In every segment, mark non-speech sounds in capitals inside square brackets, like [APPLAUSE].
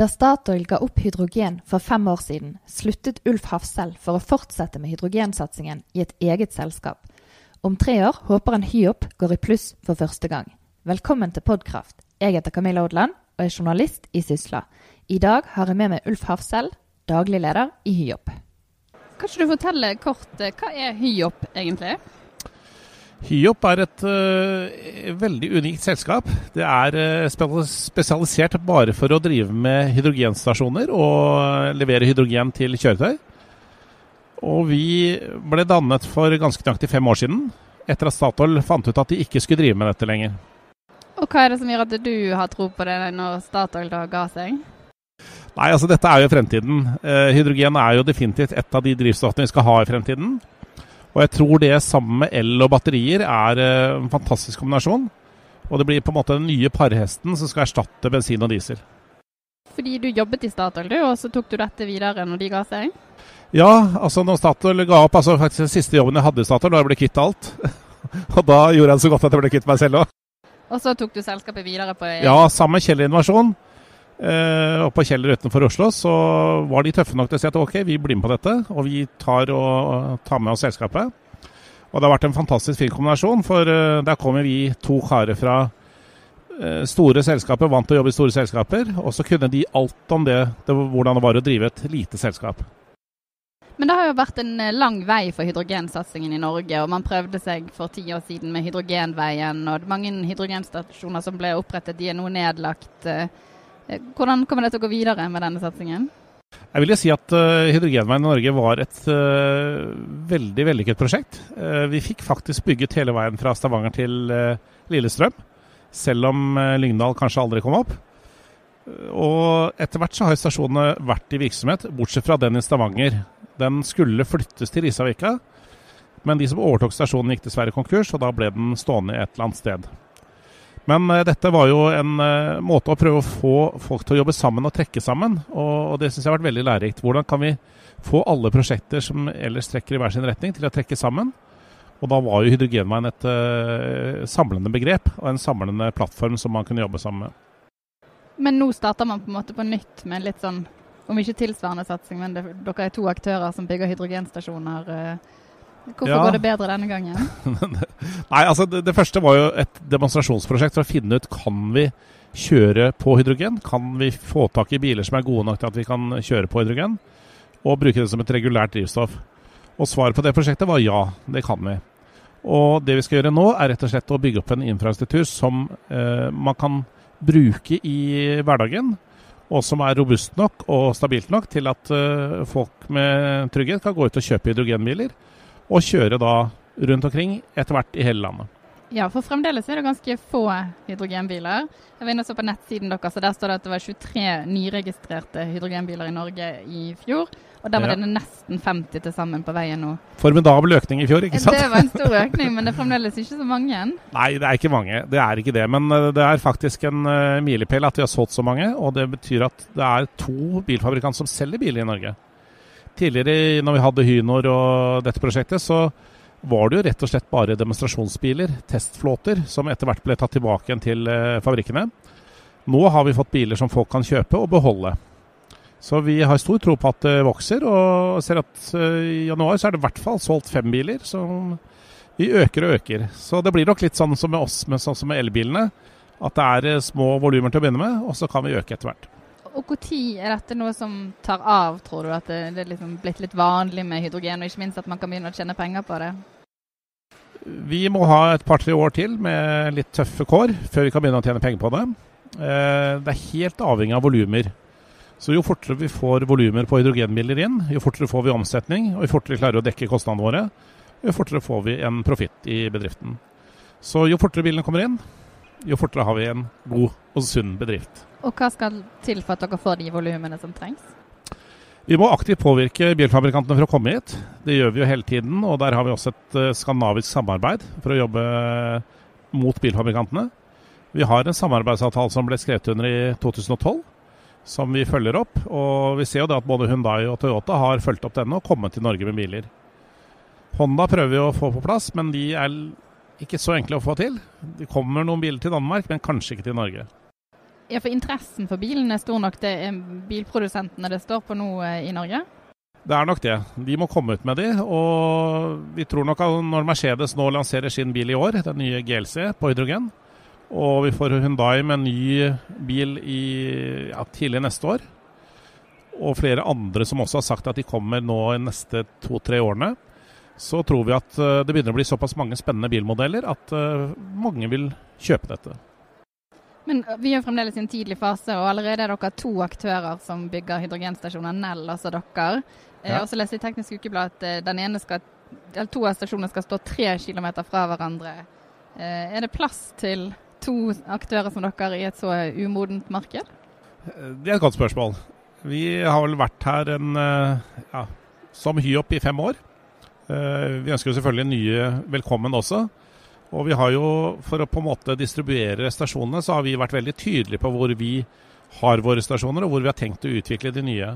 Da Statoil ga opp hydrogen for fem år siden, sluttet Ulf Hafsel for å fortsette med hydrogensatsingen i et eget selskap. Om tre år håper han Hyop går i pluss for første gang. Velkommen til Podkraft. Jeg heter Camilla Odland og er journalist i Sysla. I dag har jeg med meg Ulf Hafsel, daglig leder i Hyop. Kan ikke du fortelle kort, eh, hva er Hyop egentlig? Hyop er et uh, veldig unikt selskap. Det er uh, spesialisert bare for å drive med hydrogenstasjoner og levere hydrogen til kjøretøy. Og vi ble dannet for ganske nøyaktig fem år siden, etter at Statoil fant ut at de ikke skulle drive med dette lenger. Og hva er det som gjør at du har tro på det når Statoil da ga seg? Nei, altså dette er jo fremtiden. Uh, hydrogen er jo definitivt et av de drivstoffene vi skal ha i fremtiden. Og jeg tror det sammen med el og batterier er eh, en fantastisk kombinasjon. Og det blir på en måte den nye parhesten som skal erstatte bensin og diesel. Fordi du jobbet i Statoil, du, og så tok du dette videre når de ga seg? Ja, altså når Statoil ga opp, altså faktisk den siste jobben jeg hadde i Statoil, da jeg ble kvitt alt. [LAUGHS] og da gjorde jeg det så godt at jeg ble kvitt meg selv òg. Og så tok du selskapet videre på Ja, sammen med Kjell Innovasjon. Eh, og på Kjeller utenfor Oslo så var de tøffe nok til å si at ok, vi blir med på dette. Og vi tar, og, tar med oss selskapet. Og det har vært en fantastisk fin kombinasjon, for uh, der kommer vi to karer fra uh, store selskaper, vant til å jobbe i store selskaper. Og så kunne de alt om det, det, hvordan det var å drive et lite selskap. Men det har jo vært en lang vei for hydrogensatsingen i Norge. og Man prøvde seg for ti år siden med hydrogenveien. og Mange hydrogenstasjoner som ble opprettet, de er nå nedlagt. Uh, hvordan kommer dere til å gå videre med denne satsingen? Jeg vil jo si at uh, Hydrogenveien i Norge var et uh, veldig vellykket prosjekt. Vi fikk faktisk bygget hele veien fra Stavanger til Lillestrøm, selv om Lyngdal kanskje aldri kom opp. Og etter hvert så har stasjonene vært i virksomhet, bortsett fra den i Stavanger. Den skulle flyttes til Risavika, men de som overtok stasjonen gikk dessverre konkurs, og da ble den stående et eller annet sted. Men uh, dette var jo en uh, måte å prøve å få folk til å jobbe sammen og trekke sammen. Og, og det syns jeg har vært veldig lærerikt. Hvordan kan vi få alle prosjekter som ellers trekker i hver sin retning, til å trekke sammen? Og da var jo hydrogenveien et uh, samlende begrep og en samlende plattform som man kunne jobbe sammen med. Men nå starter man på en måte på nytt med litt sånn, om ikke tilsvarende satsing, men det, dere er to aktører som bygger hydrogenstasjoner. Uh, Hvorfor ja. går det bedre denne gangen? [LAUGHS] Nei, altså det, det, første var jo et demonstrasjonsprosjekt for å finne ut kan vi kjøre på hydrogen. Kan vi få tak i biler som er gode nok til at vi kan kjøre på hydrogen? Og bruke det som et regulært drivstoff. Og svaret på det prosjektet var ja, det kan vi. Og det vi skal gjøre nå, er rett og slett å bygge opp en infrastruktur som eh, man kan bruke i hverdagen. Og som er robust nok og stabilt nok til at eh, folk med trygghet kan gå ut og kjøpe hydrogenbiler og kjøre da rundt omkring etter hvert i hele landet. Ja, for fremdeles er det ganske få hydrogenbiler. Jeg var inne og så på nettsiden deres, og der står det at det var 23 nyregistrerte hydrogenbiler i Norge i fjor. Og der var ja. det nesten 50 til sammen på veien nå. Formidabel økning i fjor, ikke sant? Det var en stor økning, men det er fremdeles ikke så mange. [LAUGHS] Nei, det er ikke mange. Det er ikke det. Men eh, det er faktisk en uh, milepæl at vi har solgt så mange. Og det betyr at det er to bilfabrikanter som selger biler i Norge. Tidligere, når vi hadde Hynor og dette prosjektet, så var det jo rett og slett bare demonstrasjonsbiler, testflåter, som etter hvert ble tatt tilbake igjen til eh, fabrikkene. Nå har vi fått biler som folk kan kjøpe og beholde. Så vi har stor tro på at det vokser, og ser at eh, i januar så er det i hvert fall solgt fem biler. Så vi øker og øker. Så det blir nok litt sånn som med oss, men sånn som med elbilene. At det er eh, små volumer til å begynne med, og så kan vi øke etter hvert. Og Når er dette noe som tar av, tror du? At det, det er liksom blitt litt vanlig med hydrogen, og ikke minst at man kan begynne å tjene penger på det? Vi må ha et par-tre år til med litt tøffe kår før vi kan begynne å tjene penger på det. Eh, det er helt avhengig av volumer. Så jo fortere vi får volumer på hydrogenbiler inn, jo fortere får vi omsetning, og jo fortere vi klarer å dekke kostnadene våre, jo fortere får vi en profitt i bedriften. Så jo fortere bilene kommer inn, jo fortere har vi en god og sunn bedrift. Og hva skal til for at dere får de volumene som trengs? Vi må aktivt påvirke bilfabrikantene for å komme hit. Det gjør vi jo hele tiden. Og der har vi også et uh, skandinavisk samarbeid for å jobbe mot bilfabrikantene. Vi har en samarbeidsavtale som ble skrevet under i 2012, som vi følger opp. Og vi ser jo det at både Hundai og Toyota har fulgt opp denne og kommet til Norge med biler. Honda prøver vi å få på plass, men de er ikke så enkle å få til. Det kommer noen biler til Danmark, men kanskje ikke til Norge. Ja, for interessen for bilen er stor nok. Det er bilprodusentene det står på nå eh, i Norge? Det er nok det. De må komme ut med de. Og vi tror nok at når Mercedes nå lanserer sin bil i år, den nye GLC på hydrogen, og vi får Hundai med en ny bil i ja, tidlig neste år, og flere andre som også har sagt at de kommer nå i neste to-tre årene, så tror vi at eh, det begynner å bli såpass mange spennende bilmodeller at eh, mange vil kjøpe dette. Men vi er fremdeles i en tidlig fase, og allerede er dere to aktører som bygger hydrogenstasjoner. Nell, altså dere. Eh, ja. Og så leste jeg i Teknisk Ukeblad at eh, den ene skal, eller to av stasjonene skal stå tre kilometer fra hverandre. Eh, er det plass til to aktører som dere i et så umodent marked? Det er et godt spørsmål. Vi har vel vært her en, ja, som Hyop i fem år. Vi ønsker jo selvfølgelig nye velkommen også. Og vi har jo, for å på en måte distribuere stasjonene, så har vi vært veldig tydelige på hvor vi har våre stasjoner, og hvor vi har tenkt å utvikle de nye.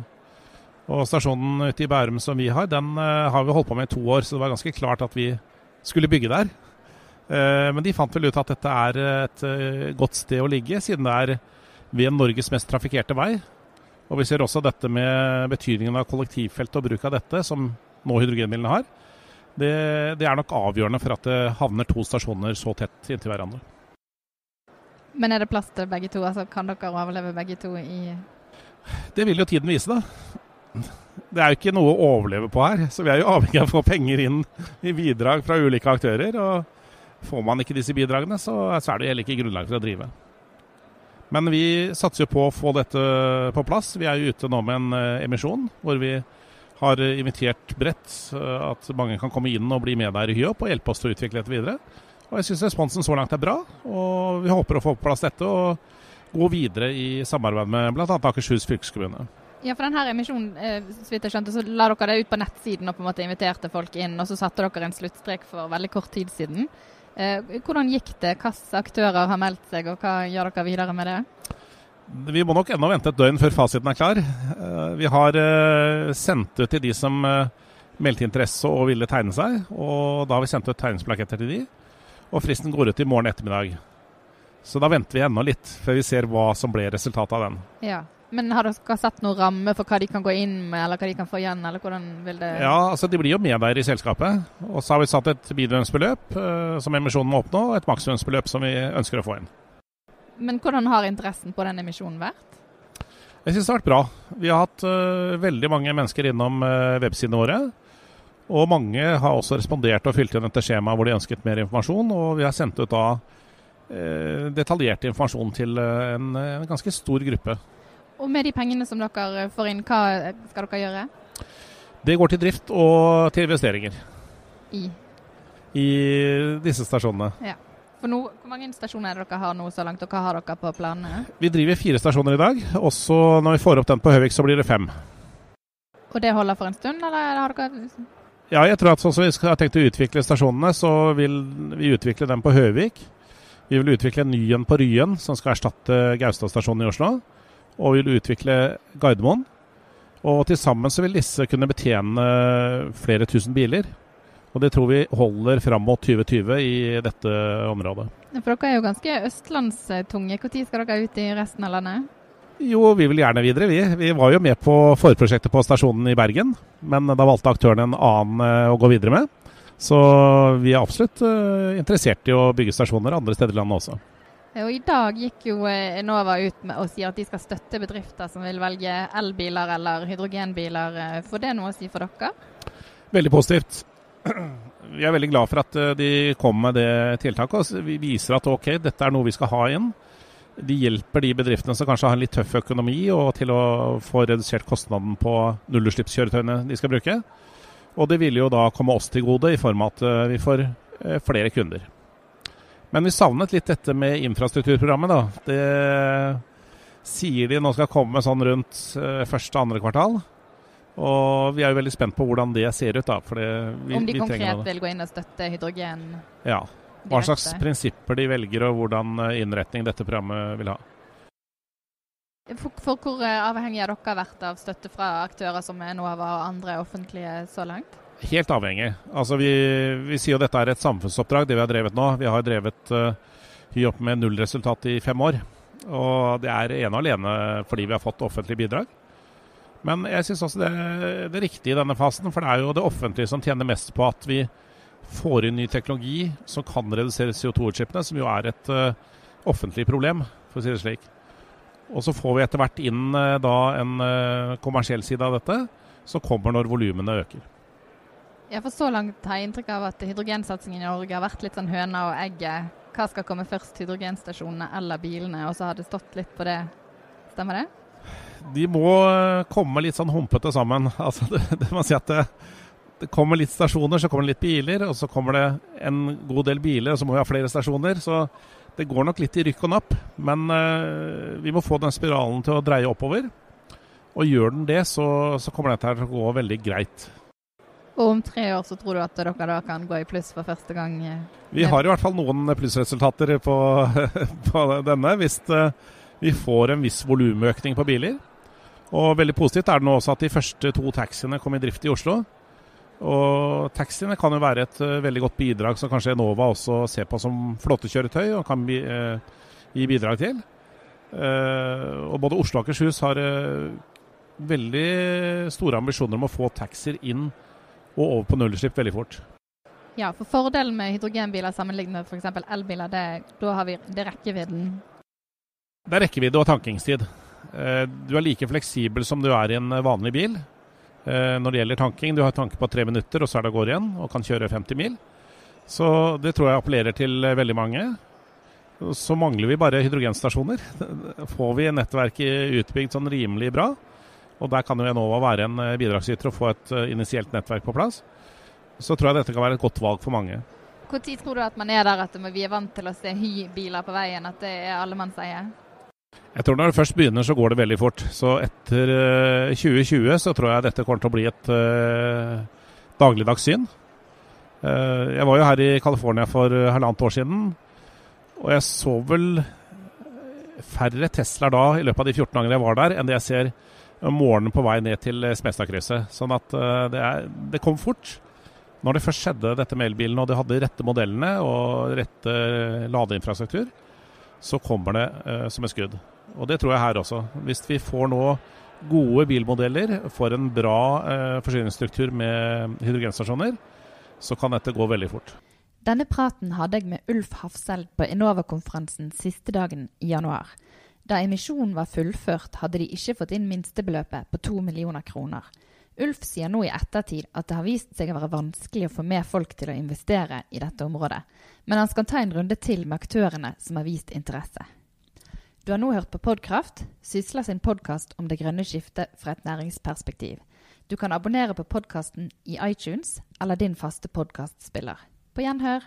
Og Stasjonen ute i Bærum som vi har, den uh, har vi holdt på med i to år, så det var ganske klart at vi skulle bygge der. Uh, men de fant vel ut at dette er et godt sted å ligge, siden det er ved Norges mest trafikkerte vei. Og Vi ser også dette med betydningen av kollektivfelt og bruk av dette, som nå hydrogenbilene har. Det, det, er nok avgjørende for at det havner to stasjoner så tett inntil hverandre. Men er det plass til begge to? Altså, kan dere overleve begge to i Det vil jo tiden vise, da. Det er jo ikke noe å overleve på her, så vi er jo avhengig av å få penger inn i bidrag fra ulike aktører. og Får man ikke disse bidragene, så, så er det heller ikke grunnlag for å drive. Men vi satser jo på å få dette på plass. Vi er jo ute nå med en uh, emisjon hvor vi har invitert bredt. Eh, at mange kan komme inn og bli med der i Hyop og hjelpe oss til å utvikle dette videre. Og Jeg syns responsen så langt er bra, og vi håper å få på plass dette og gå videre i samarbeid med bl.a. Akershus fylkeskommune. Ja, for denne emisjonen, eh, så vidt jeg skjønte, så la dere det ut på nettsiden og på en måte inviterte folk inn, og så satte dere en sluttstrek for veldig kort tid siden. Eh, hvordan gikk det? Hvilke aktører har meldt seg, og hva gjør dere videre med det? Vi må nok ennå vente et døgn før fasiten er klar. Eh, vi har eh, sendt ut til de som eh, meldte interesse og ville tegne seg. og Da har vi sendt ut tegningsplaketter til de. Og fristen går ut i morgen ettermiddag. Så da venter vi ennå litt før vi ser hva som ble resultatet av den. Ja, Men har dere satt noen ramme for hva de kan gå inn med, eller hva de kan få igjen? eller hvordan vil det... Ja, altså De blir jo medeiere i selskapet. Og så har vi satt et minimumsbeløp som emisjonen må oppnå, og et maksimumsbeløp som vi ønsker å få inn. Men hvordan har interessen på den emisjonen vært? Jeg syns det har vært bra. Vi har hatt uh, veldig mange mennesker innom uh, websidene våre. Og mange har også respondert og fylt inn dette skjemaet hvor de ønsket mer informasjon. Og vi har sendt ut da uh, detaljert informasjon til en, en, ganske stor gruppe. Og med de pengene som dere får inn, hva skal dere gjøre? Det går til drift og til investeringer. I? I disse stasjonene. Ja. For nå, Hvor mange stasjoner er det dere har nå så langt, og hva har dere på planene? Vi driver fire stasjoner i dag. Også når vi får opp den på Høvik, så blir det fem. Og det holder for en stund, eller har dere Ja, jeg tror at sånn som vi har tenkt å utvikle stasjonene, så vil vi utvikle dem på Høvik. Vi vil utvikle en ny en på Ryen, som skal erstatte Gaustad stasjon i Oslo. Og vi vil utvikle Gardermoen. Og til sammen så vil disse kunne betjene flere tusen biler. Og det tror vi holder fram mot 2020 i dette området. For dere er jo ganske østlandstunge. Når skal dere ut i resten av landet? Jo, vi vil gjerne videre, vi. Vi var jo med på forprosjektet på stasjonen i Bergen, men da valgte aktørene en annen eh, å gå videre med. Så vi er absolutt uh, interessert i å bygge stasjoner andre steder i landet også. Og I dag gikk jo eh, Enova ut med å si at de skal støtte bedrifter som vil velge elbiler eller hydrogenbiler. Får det noe å si for dere? Veldig positivt vi er veldig glad for at eh, de kom med det tiltaket. Vi viser at ok, dette er noe vi skal ha inn. De hjelper de bedriftene som kanskje har en litt tøff økonomi, og til å få redusert kostnaden på nullutslippskjøretøyene de skal bruke. Og det vil jo da komme oss til gode i form av at eh, vi får eh, flere kunder. Men vi savnet litt dette med infrastrukturprogrammet. da. Det sier de nå skal komme sånn rundt første og andre kvartal. Og vi er jo veldig spent på hvordan det ser ut. da. Vi, Om de konkret vil gå inn og støtte hydrogen? Ja. Hva slags prinsipper de velger og hvordan eh, innretning dette programmet vil ha. For, for hvor eh, avhengig har dere vært av støtte fra aktører som Enova og andre offentlige så langt? Helt avhengig. Altså vi, vi sier jo dette er et samfunnsoppdrag, det vi har drevet nå. Vi har drevet uh, Hy opp med nullresultat i fem år. Og det er ene og alene fordi vi har fått offentlige bidrag. Men jeg syns også det er det riktige i denne fasen, for det er jo det offentlige som tjener mest på at vi får inn ny teknologi som kan redusere CO2-utslippene, som jo er et uh, offentlig problem, for å si det slik. Og så får vi etter hvert inn uh, da en uh, kommersiell side av dette, som kommer når volumene øker. Ja, for Så langt har jeg inntrykk av at hydrogensatsingen i Norge har vært litt sånn høna og egget. Hva skal komme først, hydrogenstasjonene eller bilene? Og så har det stått litt på det. Stemmer det? De må eh, komme litt sånn humpete sammen. [LAUGHS] Altså, det, det må si at det, det, kommer litt stasjoner, så kommer det litt biler, og så kommer det en god del biler, og så må vi ha flere stasjoner. Så det går nok litt i rykk og napp. Men uh, vi må få den spiralen til å dreie oppover. Og gjør den det, så, så kommer dette til å gå veldig greit. Og om tre år så tror du at dere da kan gå i pluss for første gang? Eh, vi har i hvert fall noen plussresultater på, [LAUGHS] på denne, hvis vi får en viss volumøkning på biler. Og veldig positivt er det nå også at de første to taxiene kom i drift i Oslo. Og taxiene kan jo være et uh, veldig godt bidrag som kanskje Enova også ser på som flåtekjøretøy og kan bi, uh, gi bidrag til. Uh, og både Oslo og Akershus har veldig store ambisjoner om å få taxier inn og over på nullutslipp veldig fort. Ja, for fordelen med hydrogenbiler sammenlignet med f.eks. elbiler, det, da har vi det rekkevidden? Det er rekkevidde og tankingstid. Eh, du er like fleksibel som du er i en eh, vanlig bil eh, når det gjelder tanking. Du har tanke på tre minutter, og så er det går igjen, og kan kjøre 50 mil. Så det tror jeg appellerer til veldig mange. Så mangler vi bare hydrogenstasjoner. [LAUGHS] Får vi nettverket utbygd sånn rimelig bra, og der kan jo Enova være en bidragsyter og få et initielt nettverk på plass, så tror jeg dette kan være et godt valg for mange. Når tror du at man er der at vi er vant til å se hy-biler på veien, at det er allemannseie? Jeg tror når det først begynner, så går det veldig fort. Så etter 2020 eh, så tror jeg dette kommer til å bli et uh, dagligdags syn. Uh, jeg var jo her i California for halvannet år siden, og jeg så vel færre Teslaer da i løpet av de 14 dagene jeg var der, enn det jeg ser om morgenen på vei ned til Smestadkrysset. Sånn at uh, det, er, det, kom fort. Når det først skjedde dette med elbilene, og de hadde rette modellene og rette ladeinfrastruktur, så kommer det eh, som et skudd. Og det tror jeg her også. Hvis vi får nå gode bilmodeller, får en bra eh, forsyningsstruktur med hydrogenstasjoner, så kan dette gå veldig fort. Denne praten hadde jeg med Ulf Hafseld på Enova-konferansen siste dagen i januar. Da emisjonen var fullført, hadde de ikke fått inn minstebeløpet på to millioner kroner. Ulf sier nå i ettertid at det har vist seg å være vanskelig å få med folk til å investere i dette området, men han skal ta en runde til med aktørene som har vist interesse. Du har nå hørt på Podkraft, Sysla sin podkast om det grønne skiftet fra et næringsperspektiv. Du kan abonnere på podkasten i iTunes eller din faste podkastspiller. På gjenhør.